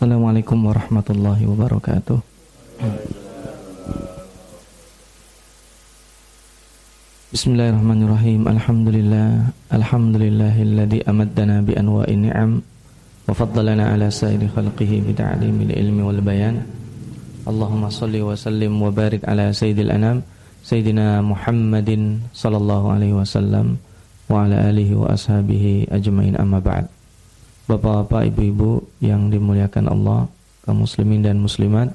Assalamualaikum warahmatullahi wabarakatuh. Bismillahirrahmanirrahim. Alhamdulillah. Alhamdulillahilladzi amaddana bi anwa'in ni'am wa faddalana ala sairi khalqihi bi ta'limil ilmi wal bayan. Allahumma salli wa sallim wa barik ala sayyidil anam sayyidina Muhammadin sallallahu alaihi wasallam wa ala alihi wa ashabihi ajmain amma ba'd. Bapak-bapak, ibu-ibu yang dimuliakan Allah, kaum muslimin dan muslimat,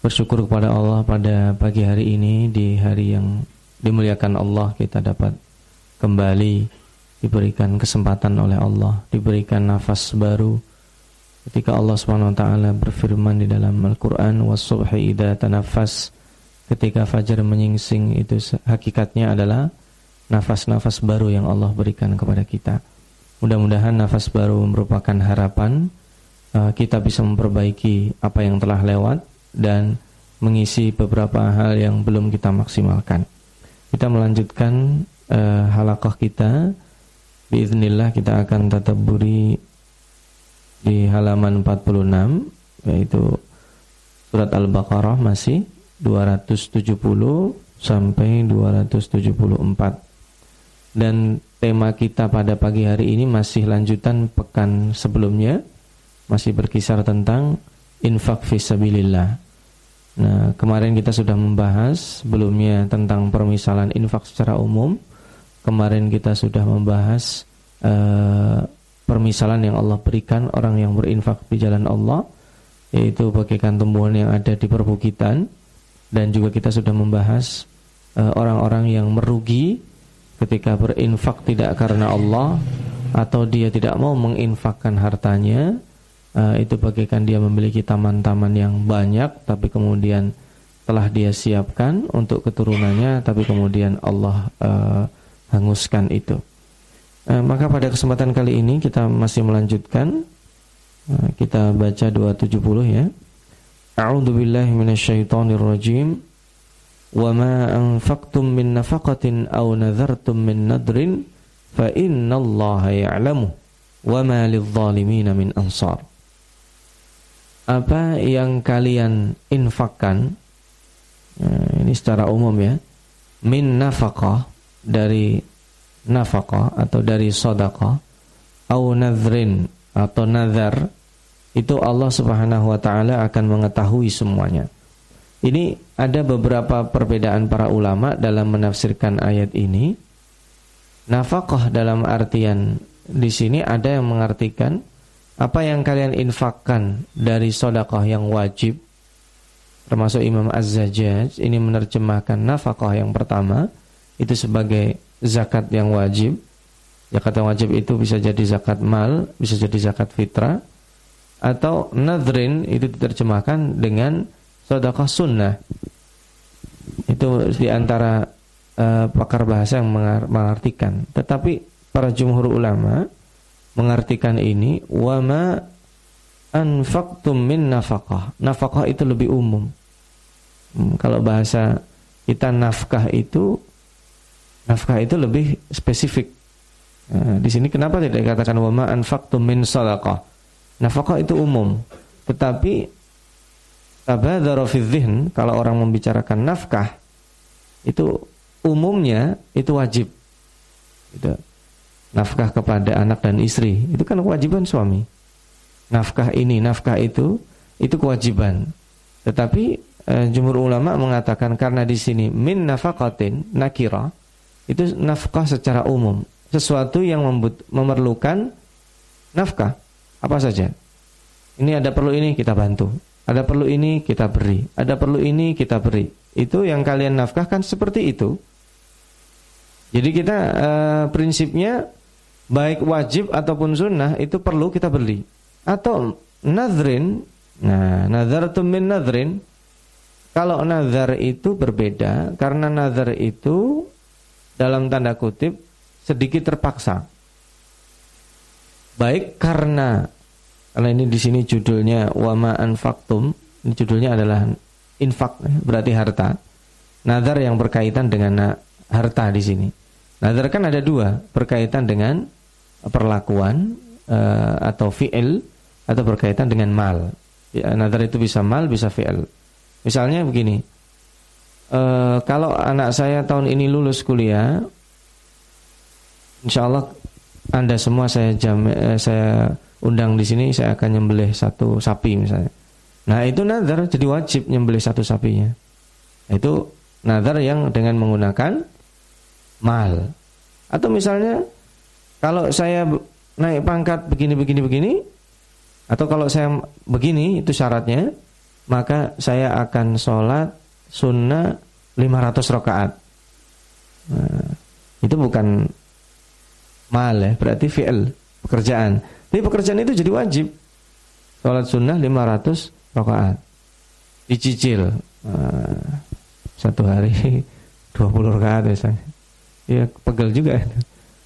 bersyukur kepada Allah pada pagi hari ini di hari yang dimuliakan Allah kita dapat kembali diberikan kesempatan oleh Allah, diberikan nafas baru ketika Allah SWT berfirman di dalam Al-Qur'an was-subhi idza tanaffas ketika fajar menyingsing itu hakikatnya adalah nafas-nafas baru yang Allah berikan kepada kita. Mudah-mudahan nafas baru merupakan harapan uh, kita bisa memperbaiki apa yang telah lewat dan mengisi beberapa hal yang belum kita maksimalkan. Kita melanjutkan uh, halaqah kita. Biiznillah kita akan buri di halaman 46 yaitu surat Al-Baqarah masih 270 sampai 274. Dan tema kita pada pagi hari ini masih lanjutan pekan sebelumnya masih berkisar tentang infak fisabilillah. Nah, kemarin kita sudah membahas sebelumnya tentang permisalan infak secara umum. Kemarin kita sudah membahas uh, permisalan yang Allah berikan orang yang berinfak di jalan Allah, yaitu bagaikan tumbuhan yang ada di perbukitan. Dan juga kita sudah membahas eh, orang-orang uh, yang merugi ketika berinfak tidak karena Allah atau dia tidak mau menginfakkan hartanya uh, itu bagaikan dia memiliki taman-taman yang banyak tapi kemudian telah dia siapkan untuk keturunannya tapi kemudian Allah uh, hanguskan itu. Uh, maka pada kesempatan kali ini kita masih melanjutkan uh, kita baca 270 ya. A'udzu billahi minasyaitonir rajim. Anfaqtum min nafaqatin aw nadhartum min nadrin fa innallaha ya'lamu wa ma lidh-dhalimin min ansar apa yang kalian infakkan nah, ini secara umum ya min nafaqah dari nafaqah atau dari sedekah au nadhrin atau nazar itu Allah Subhanahu wa taala akan mengetahui semuanya. Ini ada beberapa perbedaan para ulama dalam menafsirkan ayat ini. Nafaqah dalam artian di sini ada yang mengartikan apa yang kalian infakkan dari sodakoh yang wajib termasuk Imam Az-Zajjaj ini menerjemahkan nafkah yang pertama itu sebagai zakat yang wajib zakat yang wajib itu bisa jadi zakat mal bisa jadi zakat fitrah atau nadrin itu diterjemahkan dengan sodakoh sunnah itu di antara uh, pakar bahasa yang mengartikan tetapi para jumhur ulama mengartikan ini wama anfaqtum min nafkah. Nafkah itu lebih umum. Hmm, kalau bahasa kita nafkah itu nafkah itu lebih spesifik. Nah, di sini kenapa tidak dikatakan wama anfaqtum min sadaqah? Nafkah itu umum. Tetapi tabadzara fi kalau orang membicarakan nafkah itu umumnya itu wajib. Gitu. Nafkah kepada anak dan istri itu kan kewajiban suami. Nafkah ini nafkah itu itu kewajiban. Tetapi e, jumhur ulama mengatakan karena di sini min nafaqatin nakira itu nafkah secara umum sesuatu yang memerlukan nafkah. Apa saja. Ini ada perlu ini kita bantu ada perlu ini kita beri ada perlu ini kita beri itu yang kalian nafkahkan seperti itu jadi kita e, prinsipnya baik wajib ataupun sunnah itu perlu kita beli. Atau nadrin, nah nadhartum min nadrin, kalau nazar itu berbeda karena nazar itu dalam tanda kutip sedikit terpaksa. Baik karena karena ini di sini judulnya wama anfaktum, ini judulnya adalah infak berarti harta. Nazar yang berkaitan dengan harta di sini. Nazar kan ada dua berkaitan dengan perlakuan uh, atau fi'il atau berkaitan dengan mal. Ya, nazar itu bisa mal, bisa fi'il. Misalnya begini, e, kalau anak saya tahun ini lulus kuliah, insya Allah anda semua saya jam, eh, saya undang di sini, saya akan nyembelih satu sapi misalnya. Nah itu nazar jadi wajib nyembelih satu sapinya. Itu nazar yang dengan menggunakan mal. Atau misalnya kalau saya naik pangkat begini begini begini atau kalau saya begini itu syaratnya maka saya akan sholat sunnah 500 rakaat. Nah, itu bukan mal ya, berarti fi'il, pekerjaan. Tapi pekerjaan itu jadi wajib. Sholat sunnah 500 rakaat. Dicicil. Nah, satu hari 20 rakaat misalnya. Ya pegel juga.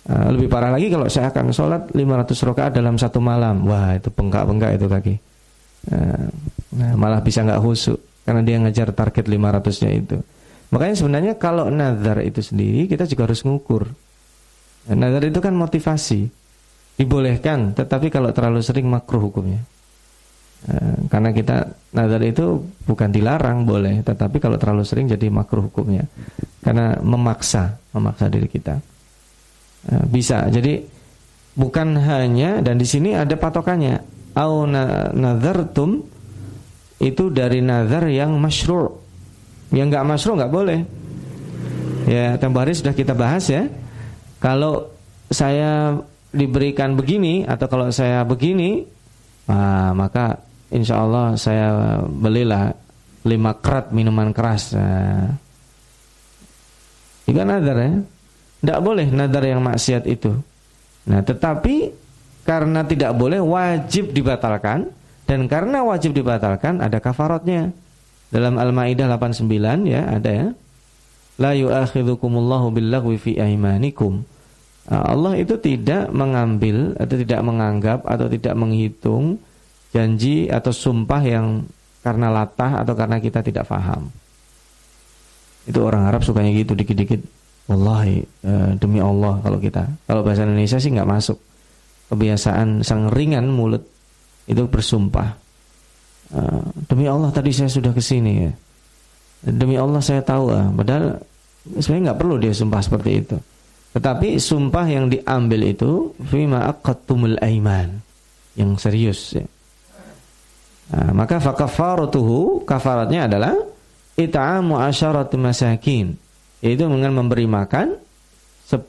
Uh, lebih parah lagi kalau saya akan sholat 500 rakaat dalam satu malam. Wah itu bengkak-bengkak itu kaki. Uh, nah, malah bisa nggak husuk karena dia ngejar target 500-nya itu. Makanya sebenarnya kalau nazar itu sendiri kita juga harus ngukur. Nazar itu kan motivasi, dibolehkan, tetapi kalau terlalu sering makruh hukumnya. Uh, karena kita nazar itu bukan dilarang boleh, tetapi kalau terlalu sering jadi makruh hukumnya. Karena memaksa, memaksa diri kita. Eh, bisa. Jadi bukan hanya dan di sini ada patokannya. Au nazartum itu dari nazar yang masyru'. Yang enggak masyru' enggak boleh. Ya, tempoh hari sudah kita bahas ya. Kalau saya diberikan begini atau kalau saya begini, nah, maka insya Allah saya belilah lima kerat minuman keras. Nah, juga nazar ya. Tidak boleh nadar yang maksiat itu. Nah, tetapi karena tidak boleh wajib dibatalkan dan karena wajib dibatalkan ada kafaratnya. Dalam Al-Maidah 89 ya ada ya. La yu'akhidhukumullahu billaghwi fi aimanikum. Nah, Allah itu tidak mengambil atau tidak menganggap atau tidak menghitung janji atau sumpah yang karena latah atau karena kita tidak faham. Itu orang Arab sukanya gitu dikit-dikit. Wallahi uh, demi Allah kalau kita. Kalau bahasa Indonesia sih nggak masuk. Kebiasaan sang ringan mulut itu bersumpah. Uh, demi Allah tadi saya sudah ke sini ya. Demi Allah saya tahu ah padahal sebenarnya nggak perlu dia sumpah seperti itu tetapi sumpah yang diambil itu fima aqattumul aiman yang serius ya. Nah, maka fakafaratuhu kafaratnya adalah it'amu asyarat masakin yaitu dengan memberi makan 10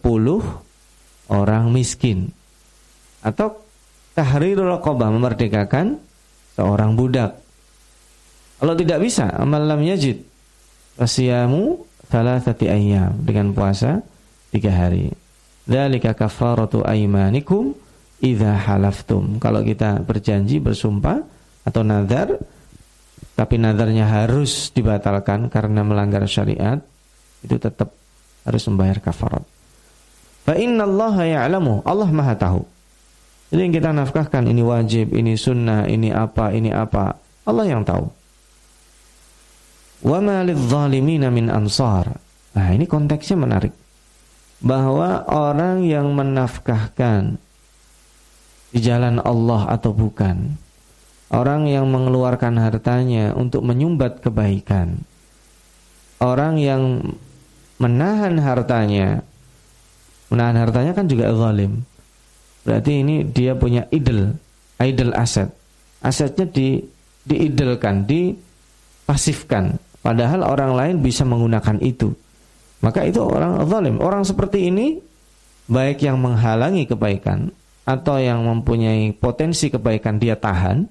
orang miskin atau tahrirul raqabah memerdekakan seorang budak. Kalau tidak bisa, amal lam yajid fasiyamu thalathati ayyam dengan puasa tiga hari. Dzalika kafaratu aymanikum idza halaftum. Kalau kita berjanji bersumpah atau nazar tapi nazarnya harus dibatalkan karena melanggar syariat itu tetap harus membayar kafarat. Fa Allah ya'lamu, Allah Maha tahu. Jadi yang kita nafkahkan ini wajib, ini sunnah, ini apa, ini apa, Allah yang tahu. Wa ma min ansar. Nah, ini konteksnya menarik. Bahwa orang yang menafkahkan di jalan Allah atau bukan, orang yang mengeluarkan hartanya untuk menyumbat kebaikan, orang yang menahan hartanya menahan hartanya kan juga zalim. Berarti ini dia punya idol idol aset. Asetnya di diidolkan dipasifkan. Padahal orang lain bisa menggunakan itu maka itu orang zalim orang seperti ini baik yang menghalangi kebaikan atau yang mempunyai potensi kebaikan dia tahan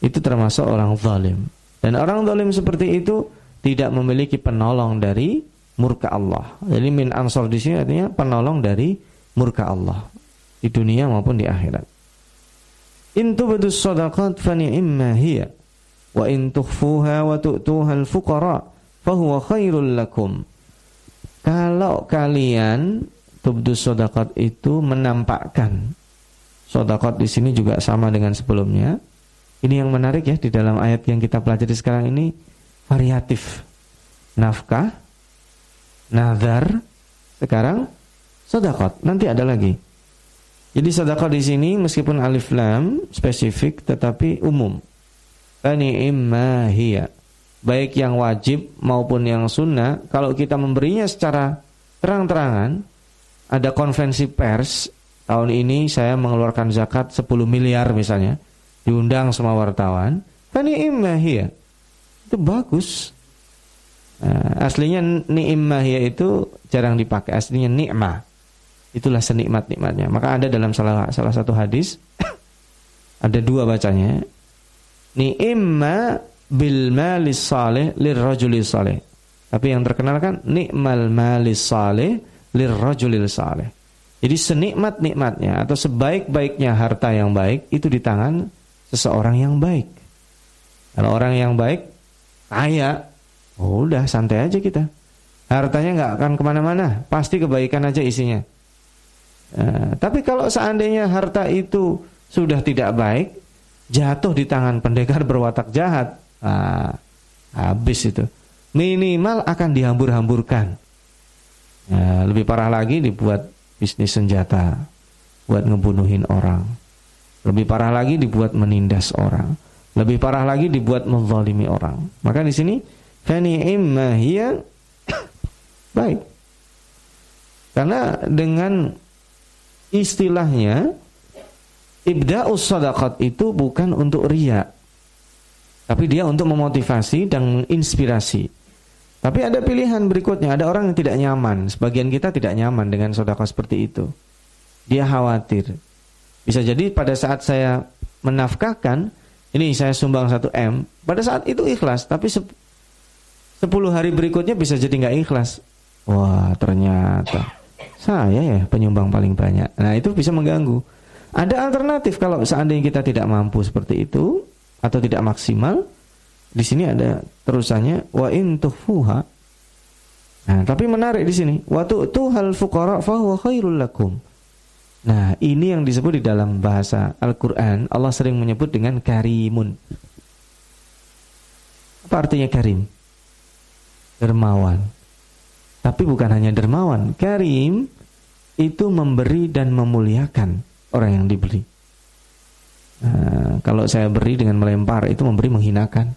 itu termasuk orang zalim dan orang zalim seperti itu tidak memiliki penolong dari murka Allah. Jadi min ansor di sini artinya penolong dari murka Allah di dunia maupun di akhirat. In tubdus sadaqat fa ni'ma hiya wa in tukhfuha wa tu'tuha al-fuqara fa huwa khairul lakum. Kalau kalian tubdus sadaqat itu menampakkan sadaqat di sini juga sama dengan sebelumnya. Ini yang menarik ya di dalam ayat yang kita pelajari sekarang ini variatif. Nafkah nazar, sekarang sedekah. Nanti ada lagi. Jadi sedekah di sini meskipun alif lam spesifik tetapi umum. Bani imma hiya. Baik yang wajib maupun yang sunnah, kalau kita memberinya secara terang-terangan, ada konvensi pers, tahun ini saya mengeluarkan zakat 10 miliar misalnya, diundang semua wartawan, imma hiya. Itu bagus. Nah, aslinya ni'mah ya itu jarang dipakai, aslinya nikmah. Itulah senikmat-nikmatnya. Maka ada dalam salah salah satu hadis ada dua bacanya. Ni'imma bil malis salih lirrajuli salih. Tapi yang terkenal kan nikmal malis salih lirrajulil salih. Jadi senikmat-nikmatnya atau sebaik-baiknya harta yang baik itu di tangan seseorang yang baik. Kalau orang yang baik kaya, oh udah santai aja kita. Hartanya nggak akan ke mana-mana, pasti kebaikan aja isinya. Nah, tapi kalau seandainya harta itu sudah tidak baik, jatuh di tangan pendekar berwatak jahat, nah, habis itu. Minimal akan dihambur-hamburkan. Nah, lebih parah lagi dibuat bisnis senjata, buat ngebunuhin orang. Lebih parah lagi dibuat menindas orang. Lebih parah lagi dibuat menzalimi orang. Maka di sini fani imma baik. Karena dengan istilahnya ibda'us sadaqat itu bukan untuk ria. Tapi dia untuk memotivasi dan menginspirasi. Tapi ada pilihan berikutnya, ada orang yang tidak nyaman. Sebagian kita tidak nyaman dengan sedekah seperti itu. Dia khawatir. Bisa jadi pada saat saya menafkahkan, ini saya sumbang 1 M, pada saat itu ikhlas, tapi 10 hari berikutnya bisa jadi nggak ikhlas. Wah, ternyata saya ya penyumbang paling banyak. Nah, itu bisa mengganggu. Ada alternatif kalau seandainya kita tidak mampu seperti itu atau tidak maksimal. Di sini ada terusannya wa in tufuha. Nah, tapi menarik di sini, wa tu'tuhal fuqara fa huwa khairul lakum. Nah, ini yang disebut di dalam bahasa Al-Qur'an, Allah sering menyebut dengan karimun. Apa artinya karim? Dermawan. Tapi bukan hanya dermawan, karim itu memberi dan memuliakan orang yang diberi. Nah, kalau saya beri dengan melempar itu memberi menghinakan.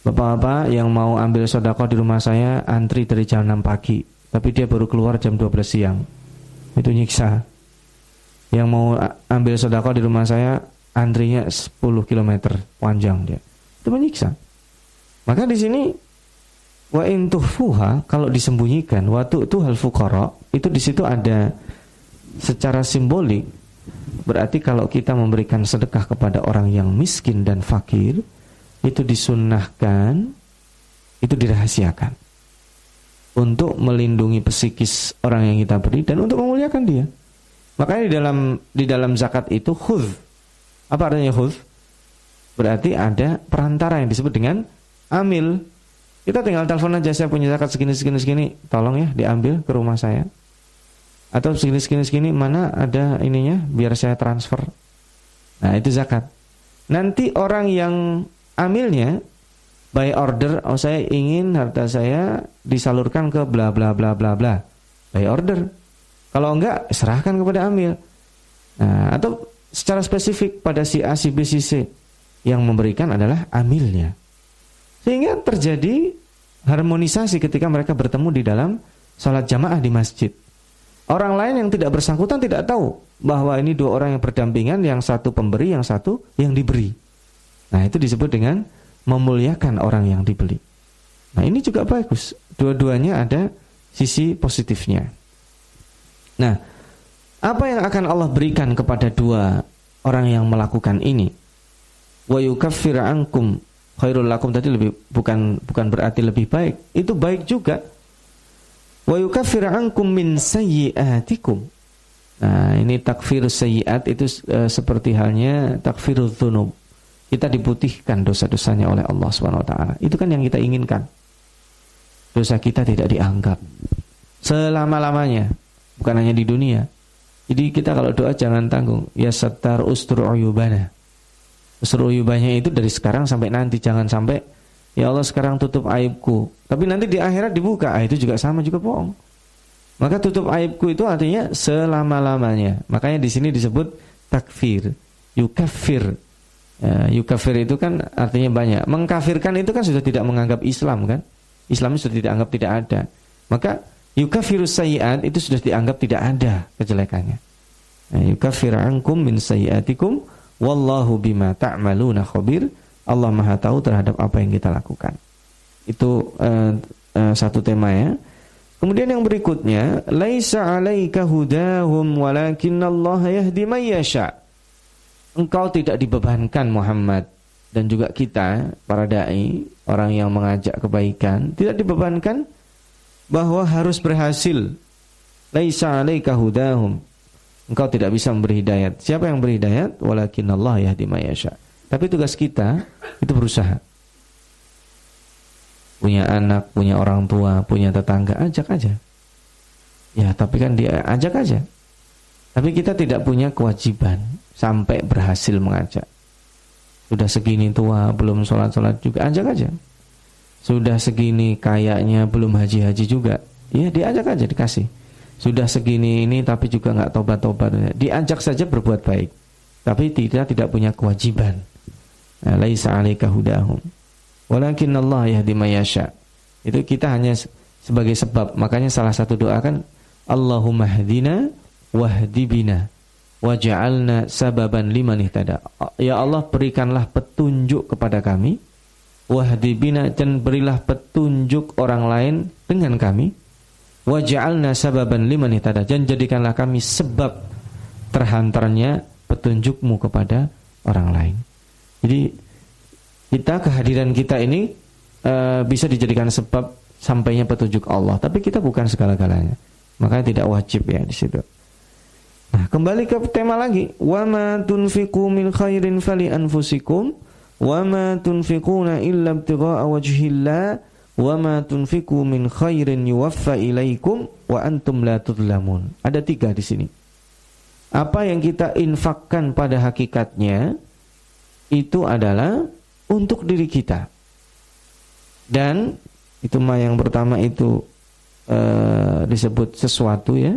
Bapak-bapak yang mau ambil sodako di rumah saya antri dari jam 6 pagi, tapi dia baru keluar jam 12 siang. Itu nyiksa. Yang mau ambil sodako di rumah saya antrinya 10 km panjang dia. Itu menyiksa. Maka di sini Wa in tuhfuha kalau disembunyikan wa tu'tuhal fuqara itu di situ ada secara simbolik berarti kalau kita memberikan sedekah kepada orang yang miskin dan fakir itu disunnahkan itu dirahasiakan untuk melindungi psikis orang yang kita beri dan untuk memuliakan dia. Makanya di dalam di dalam zakat itu khudh. Apa artinya khudh? Berarti ada perantara yang disebut dengan amil. Kita tinggal telepon aja saya punya zakat segini segini segini, tolong ya diambil ke rumah saya. Atau segini segini segini mana ada ininya biar saya transfer. Nah, itu zakat. Nanti orang yang amilnya by order, oh saya ingin harta saya disalurkan ke bla bla bla bla bla. By order. Kalau enggak, serahkan kepada amil. Nah, atau secara spesifik pada si A, si B, si C yang memberikan adalah amilnya. Sehingga terjadi harmonisasi ketika mereka bertemu di dalam salat jamaah di masjid. Orang lain yang tidak bersangkutan tidak tahu bahwa ini dua orang yang berdampingan, yang satu pemberi, yang satu yang diberi. Nah, itu disebut dengan memuliakan orang yang dibeli. Nah, ini juga bagus. Dua-duanya ada sisi positifnya. Nah, apa yang akan Allah berikan kepada dua orang yang melakukan ini? Wa yukaffir ankum khairul lakum tadi lebih bukan bukan berarti lebih baik. Itu baik juga. Wa yukaffir ankum min sayyi'atikum. Nah, ini takfir sayyi'at itu e, seperti halnya takfirudz dzunub. Kita diputihkan dosa-dosanya oleh Allah Subhanahu wa taala. Itu kan yang kita inginkan. Dosa kita tidak dianggap selama-lamanya, bukan hanya di dunia. Jadi kita kalau doa jangan tanggung. Ya sattar ustur uyubana Seruyubannya itu dari sekarang sampai nanti jangan sampai ya Allah sekarang tutup aibku. Tapi nanti di akhirat dibuka, ah, itu juga sama juga bohong. Maka tutup aibku itu artinya selama-lamanya. Makanya di sini disebut takfir, yukafir. Ya, yukafir itu kan artinya banyak. Mengkafirkan itu kan sudah tidak menganggap Islam kan? Islam sudah tidak anggap tidak ada. Maka yukafirus sayiat itu sudah dianggap tidak ada kejelekannya. Nah, yukafir ankum min sayiatikum wallahu bima ta'maluna khabir. Allah Maha tahu terhadap apa yang kita lakukan. Itu uh, uh, satu tema ya. Kemudian yang berikutnya, laisa 'alaika hudahum walakinallaha yahdi may yasha. Engkau tidak dibebankan Muhammad dan juga kita para dai, orang yang mengajak kebaikan, tidak dibebankan bahwa harus berhasil. Laisa 'alaika hudahum. Engkau tidak bisa memberi hidayat. Siapa yang beri hidayat? Walakinallaha yahdi may yasha. Tapi tugas kita itu berusaha punya anak, punya orang tua, punya tetangga, ajak aja. Ya, tapi kan dia ajak aja. Tapi kita tidak punya kewajiban sampai berhasil mengajak. Sudah segini tua, belum sholat-sholat juga, ajak aja. Sudah segini kayaknya belum haji-haji juga, ya diajak aja, dikasih. Sudah segini ini tapi juga nggak tobat-tobat, diajak saja berbuat baik. Tapi tidak tidak punya kewajiban. Laisa alaika hudahum. Walakin Allah yahdi mayasya. Itu kita hanya sebagai sebab. Makanya salah satu doa kan Allahumma hadina wahdi bina waj'alna sababan liman ihtada. Ya Allah berikanlah petunjuk kepada kami wahdi bina dan berilah petunjuk orang lain dengan kami waj'alna sababan liman ihtada dan jadikanlah kami sebab terhantarnya petunjukmu kepada orang lain. Jadi kita kehadiran kita ini uh, bisa dijadikan sebab sampainya petunjuk Allah, tapi kita bukan segala-galanya. Makanya tidak wajib ya di situ. Nah, kembali ke tema lagi, wa ma tunfiqu min khairin fali anfusikum wa ma tunfiquna illa ibtigha'a wajhillah wa ma tunfiqu min khairin yuwaffa ilaikum wa antum la tudlamun. Ada tiga di sini. Apa yang kita infakkan pada hakikatnya itu adalah untuk diri kita. Dan itu mah yang pertama itu e, disebut sesuatu ya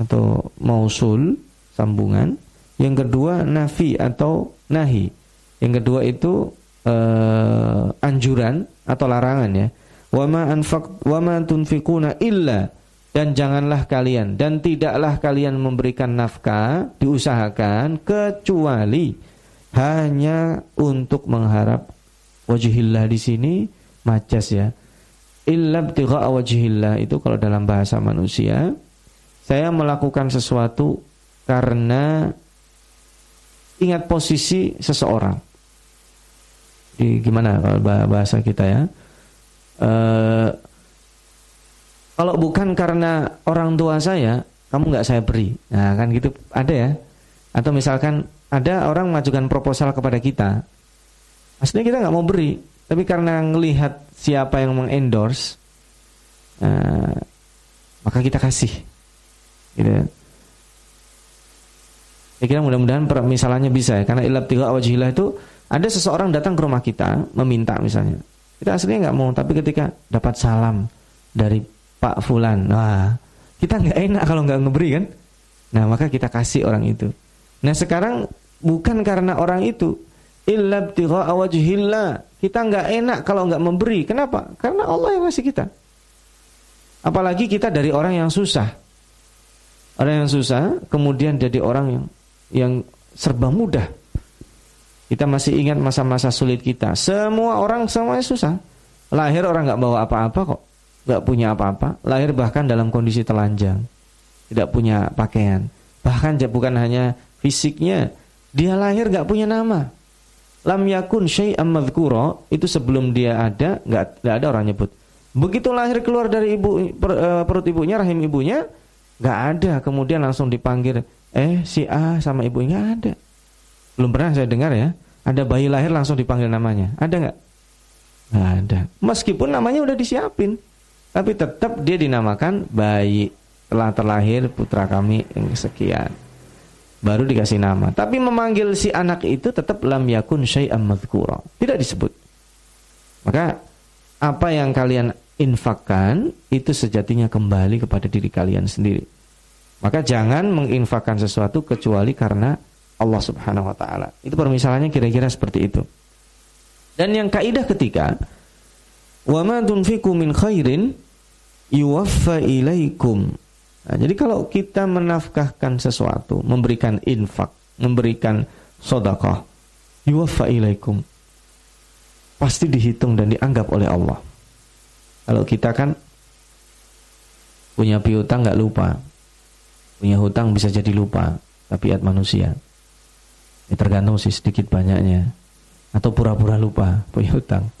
atau mausul sambungan. Yang kedua nafi atau nahi. Yang kedua itu e, anjuran atau larangan ya. Wama anfaq wama tunfikuna illa dan janganlah kalian dan tidaklah kalian memberikan nafkah diusahakan kecuali hanya untuk mengharap wajhillah di sini majas ya. Illa ibtigha'a wajhillah itu kalau dalam bahasa manusia saya melakukan sesuatu karena ingat posisi seseorang. Di, gimana kalau bahasa kita ya? E, kalau bukan karena orang tua saya, kamu nggak saya beri. Nah kan gitu ada ya. Atau misalkan ada orang mengajukan proposal kepada kita, aslinya kita nggak mau beri, tapi karena melihat siapa yang mengendorse, uh, maka kita kasih. Gitu. Saya kira mudah-mudahan misalnya bisa ya, karena ilab tiga wajilah itu ada seseorang datang ke rumah kita meminta misalnya, kita aslinya nggak mau, tapi ketika dapat salam dari Pak Fulan, wah kita nggak enak kalau nggak ngeberi kan, nah maka kita kasih orang itu. Nah sekarang bukan karena orang itu illa wajhillah. Kita nggak enak kalau nggak memberi. Kenapa? Karena Allah yang ngasih kita. Apalagi kita dari orang yang susah. Orang yang susah kemudian jadi orang yang yang serba mudah. Kita masih ingat masa-masa sulit kita. Semua orang semuanya susah. Lahir orang nggak bawa apa-apa kok, nggak punya apa-apa. Lahir bahkan dalam kondisi telanjang, tidak punya pakaian. Bahkan bukan hanya fisiknya, dia lahir nggak punya nama. Lam yakun syai'am madhkura, itu sebelum dia ada, nggak ada orang nyebut. Begitu lahir keluar dari ibu per, uh, perut ibunya, rahim ibunya, nggak ada. Kemudian langsung dipanggil, eh si A sama ibunya ada. Belum pernah saya dengar ya, ada bayi lahir langsung dipanggil namanya. Ada nggak? Nggak ada. Meskipun namanya udah disiapin, tapi tetap dia dinamakan bayi telah terlahir putra kami yang sekian baru dikasih nama. Tapi memanggil si anak itu tetap lam yakun syai'am madhkura. Tidak disebut. Maka apa yang kalian infakkan itu sejatinya kembali kepada diri kalian sendiri. Maka jangan menginfakkan sesuatu kecuali karena Allah Subhanahu wa taala. Itu permisalannya kira-kira seperti itu. Dan yang kaidah ketiga, wa ma tunfiqu min khairin yuwaffa ilaikum. Nah, jadi kalau kita menafkahkan sesuatu, memberikan infak, memberikan sedekah, yuwaffa ilaikum. Pasti dihitung dan dianggap oleh Allah. Kalau kita kan punya piutang nggak lupa, punya hutang bisa jadi lupa, tabiat manusia. Ya, tergantung sih sedikit banyaknya, atau pura-pura lupa punya hutang.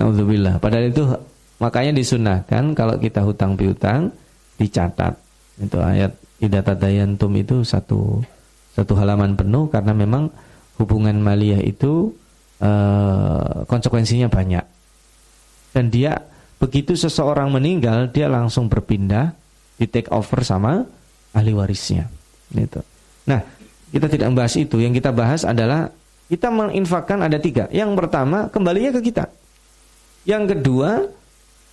Alhamdulillah. Padahal itu makanya disunahkan kalau kita hutang piutang dicatat. Itu ayat idata dayantum itu satu satu halaman penuh karena memang hubungan maliyah itu uh, konsekuensinya banyak. Dan dia Begitu seseorang meninggal, dia langsung berpindah di take over sama ahli warisnya. Gitu. Nah, kita tidak membahas itu. Yang kita bahas adalah kita menginfakkan ada tiga. Yang pertama, kembalinya ke kita. Yang kedua,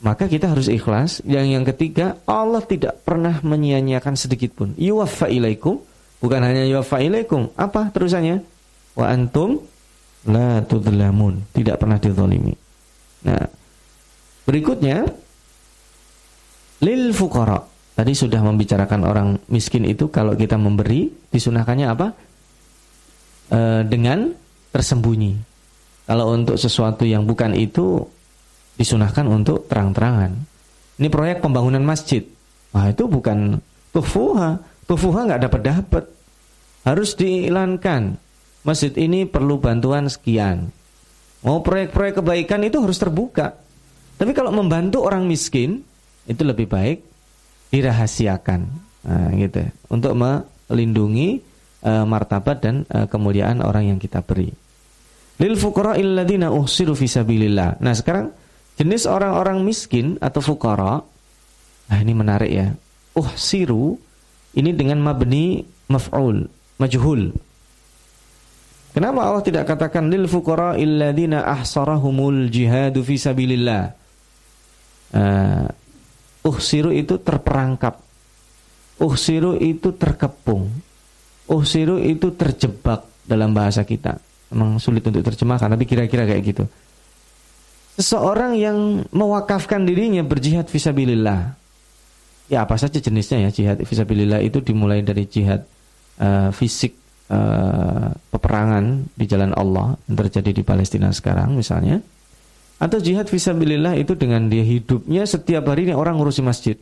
maka kita harus ikhlas. Yang yang ketiga, Allah tidak pernah menyia-nyiakan sedikit pun. Yuwaffa ilaikum, bukan hanya yuwaffa ilaikum. Apa terusannya? Wa antum la tudlamun, tidak pernah dizalimi. Nah, Berikutnya lil fuqara. Tadi sudah membicarakan orang miskin itu kalau kita memberi disunahkannya apa? E, dengan tersembunyi. Kalau untuk sesuatu yang bukan itu disunahkan untuk terang-terangan. Ini proyek pembangunan masjid. Wah itu bukan tufuha. Tufuha nggak dapat dapat. Harus diiklankan. Masjid ini perlu bantuan sekian. Mau proyek-proyek kebaikan itu harus terbuka. Tapi kalau membantu orang miskin itu lebih baik dirahasiakan, nah, gitu, untuk melindungi uh, martabat dan uh, kemuliaan orang yang kita beri. Lil fuqara illadina uhsiru fisabilillah. Nah sekarang jenis orang-orang miskin atau fuqara, nah ini menarik ya. Uhsiru ini dengan mabni maf'ul, majhul. Kenapa Allah tidak katakan lil fuqara illadina ahsarahumul jihadu fisabilillah? uh, uhsiru itu terperangkap uhsiru itu terkepung uhsiru itu terjebak dalam bahasa kita memang sulit untuk terjemahkan tapi kira-kira kayak gitu seseorang yang mewakafkan dirinya berjihad visabilillah ya apa saja jenisnya ya jihad visabilillah itu dimulai dari jihad uh, fisik uh, peperangan di jalan Allah yang terjadi di Palestina sekarang misalnya atau jihad visabilillah itu dengan dia hidupnya setiap hari ini orang ngurusi masjid.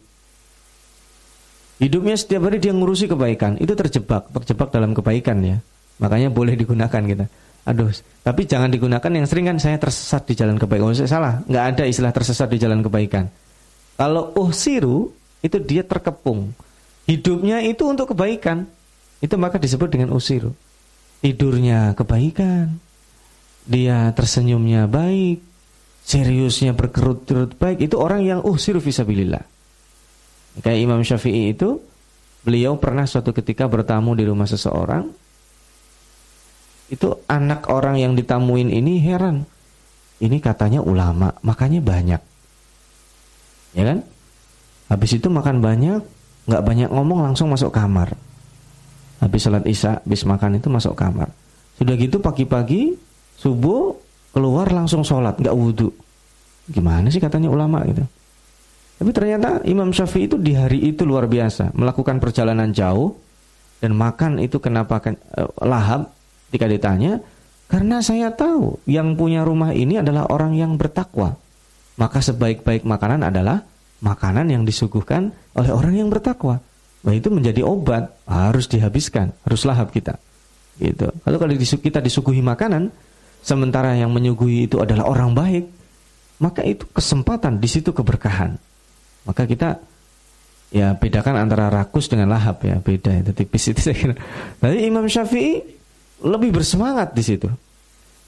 Hidupnya setiap hari dia ngurusi kebaikan. Itu terjebak, terjebak dalam kebaikan ya. Makanya boleh digunakan kita. Aduh, tapi jangan digunakan yang sering kan saya tersesat di jalan kebaikan. Oh, salah, nggak ada istilah tersesat di jalan kebaikan. Kalau uhsiru itu dia terkepung. Hidupnya itu untuk kebaikan. Itu maka disebut dengan usiru. Tidurnya kebaikan. Dia tersenyumnya baik seriusnya berkerut-kerut baik itu orang yang usir visabilillah. Kayak Imam Syafi'i itu beliau pernah suatu ketika bertamu di rumah seseorang itu anak orang yang ditamuin ini heran. Ini katanya ulama, makanya banyak. Ya kan? Habis itu makan banyak, nggak banyak ngomong langsung masuk kamar. Habis salat Isya, habis makan itu masuk kamar. Sudah gitu pagi-pagi subuh keluar langsung sholat, nggak wudhu. Gimana sih katanya ulama gitu. Tapi ternyata Imam Syafi'i itu di hari itu luar biasa, melakukan perjalanan jauh dan makan itu kenapa kan, uh, lahap ketika ditanya, karena saya tahu yang punya rumah ini adalah orang yang bertakwa. Maka sebaik-baik makanan adalah makanan yang disuguhkan oleh orang yang bertakwa. Nah itu menjadi obat, harus dihabiskan, harus lahap kita. Gitu. Kalau kalau kita disuguhi makanan, sementara yang menyuguhi itu adalah orang baik, maka itu kesempatan di situ keberkahan. Maka kita ya bedakan antara rakus dengan lahap ya, beda itu tipis itu saya kira. Tapi Imam Syafi'i lebih bersemangat di situ.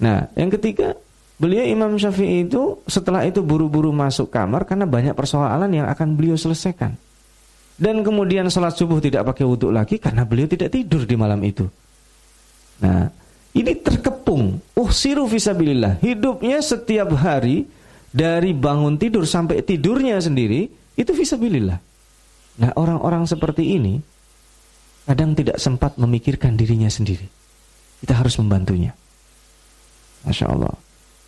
Nah, yang ketiga, beliau Imam Syafi'i itu setelah itu buru-buru masuk kamar karena banyak persoalan yang akan beliau selesaikan. Dan kemudian sholat subuh tidak pakai wudhu lagi karena beliau tidak tidur di malam itu. Nah, ini terkepung. Uhsiru visabilillah. Hidupnya setiap hari dari bangun tidur sampai tidurnya sendiri itu visabilillah. Nah, orang-orang seperti ini kadang tidak sempat memikirkan dirinya sendiri. Kita harus membantunya. Masya Allah.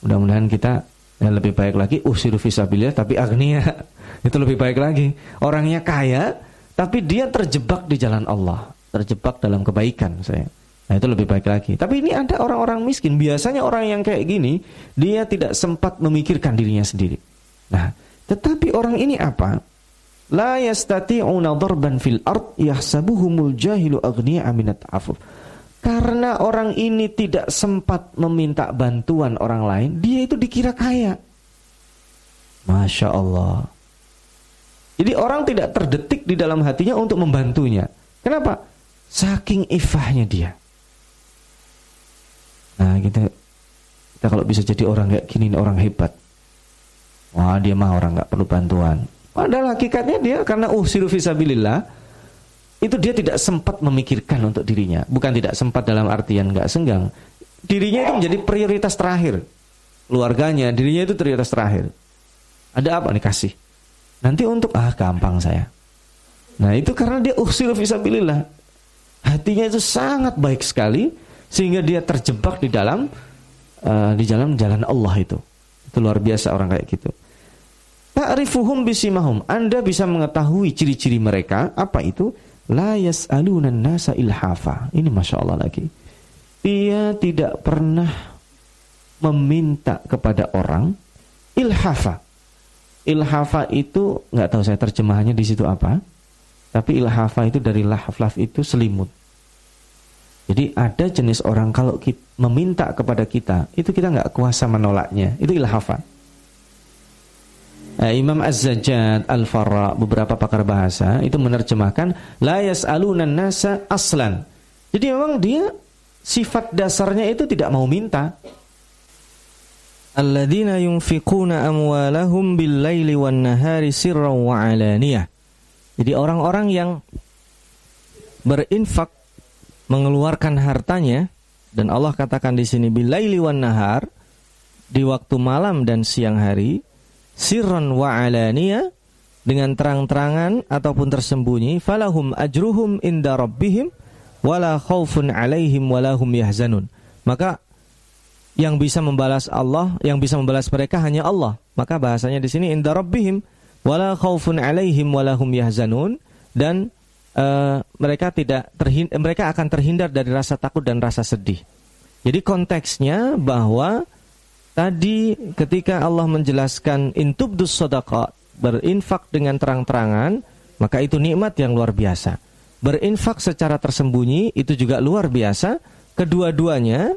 Mudah-mudahan kita ya, lebih baik lagi usiru visabilillah tapi agnia. itu lebih baik lagi. Orangnya kaya tapi dia terjebak di jalan Allah, terjebak dalam kebaikan saya. Nah itu lebih baik lagi. Tapi ini ada orang-orang miskin. Biasanya orang yang kayak gini, dia tidak sempat memikirkan dirinya sendiri. Nah, tetapi orang ini apa? La yastati'una darban fil ard yahsabuhumul jahilu aghniya aminat afuf. Karena orang ini tidak sempat meminta bantuan orang lain, dia itu dikira kaya. Masya Allah. Jadi orang tidak terdetik di dalam hatinya untuk membantunya. Kenapa? Saking ifahnya dia. Nah kita kita kalau bisa jadi orang kayak gini orang hebat. Wah dia mah orang nggak perlu bantuan. Padahal hakikatnya dia karena usiru fisabilillah itu dia tidak sempat memikirkan untuk dirinya. Bukan tidak sempat dalam artian nggak senggang. Dirinya itu menjadi prioritas terakhir. Keluarganya, dirinya itu prioritas terakhir. Ada apa nih kasih? Nanti untuk ah gampang saya. Nah itu karena dia usiru fisabilillah. Hatinya itu sangat baik sekali sehingga dia terjebak di dalam uh, di dalam jalan Allah itu. Itu luar biasa orang kayak gitu. Ta'rifuhum bisimahum. Anda bisa mengetahui ciri-ciri mereka. Apa itu? La yas'alunan nasa ilhafa. Ini Masya Allah lagi. Dia tidak pernah meminta kepada orang ilhafa. Ilhafa itu nggak tahu saya terjemahannya di situ apa. Tapi ilhafa itu dari lahaf-laf itu selimut. Jadi ada jenis orang kalau kita meminta kepada kita, itu kita nggak kuasa menolaknya. Itu ilhafa. Eh, Imam Az-Zajjad Al-Farra beberapa pakar bahasa itu menerjemahkan la yas'alunan nasa aslan. Jadi memang dia sifat dasarnya itu tidak mau minta. Alladzina yunfiquna amwalahum bil-laili wan-nahari sirran wa alaniyah. Jadi orang-orang yang berinfak mengeluarkan hartanya dan Allah katakan di sini bilaili wan nahar di waktu malam dan siang hari sirran wa alaniya dengan terang-terangan ataupun tersembunyi falahum ajruhum inda rabbihim wala khaufun alaihim wala hum yahzanun. Maka yang bisa membalas Allah yang bisa membalas mereka hanya Allah. Maka bahasanya di sini inda rabbihim wala khaufun alaihim wala hum yahzanun. Dan uh, mereka tidak mereka akan terhindar dari rasa takut dan rasa sedih. Jadi konteksnya bahwa tadi ketika Allah menjelaskan intubdus sodaka berinfak dengan terang-terangan maka itu nikmat yang luar biasa. Berinfak secara tersembunyi itu juga luar biasa. Kedua-duanya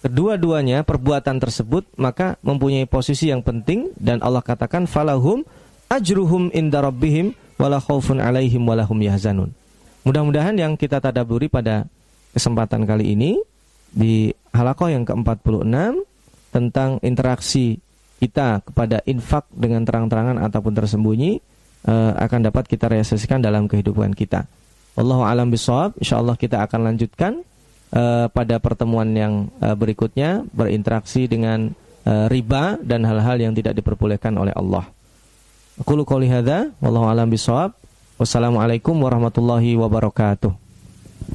kedua-duanya perbuatan tersebut maka mempunyai posisi yang penting dan Allah katakan falahum ajruhum inda rabbihim wala khaufun alaihim wala hum yahzanun. Mudah-mudahan yang kita tadaburi pada kesempatan kali ini di halakoh yang ke-46 tentang interaksi kita kepada infak dengan terang-terangan ataupun tersembunyi uh, akan dapat kita realisasikan dalam kehidupan kita. Allahu alam bisawab. Insyaallah kita akan lanjutkan uh, pada pertemuan yang uh, berikutnya berinteraksi dengan uh, riba dan hal-hal yang tidak diperbolehkan oleh Allah. Aku qouli hadza alam bisawab. Wassalamualaikum warahmatullahi wabarakatuh.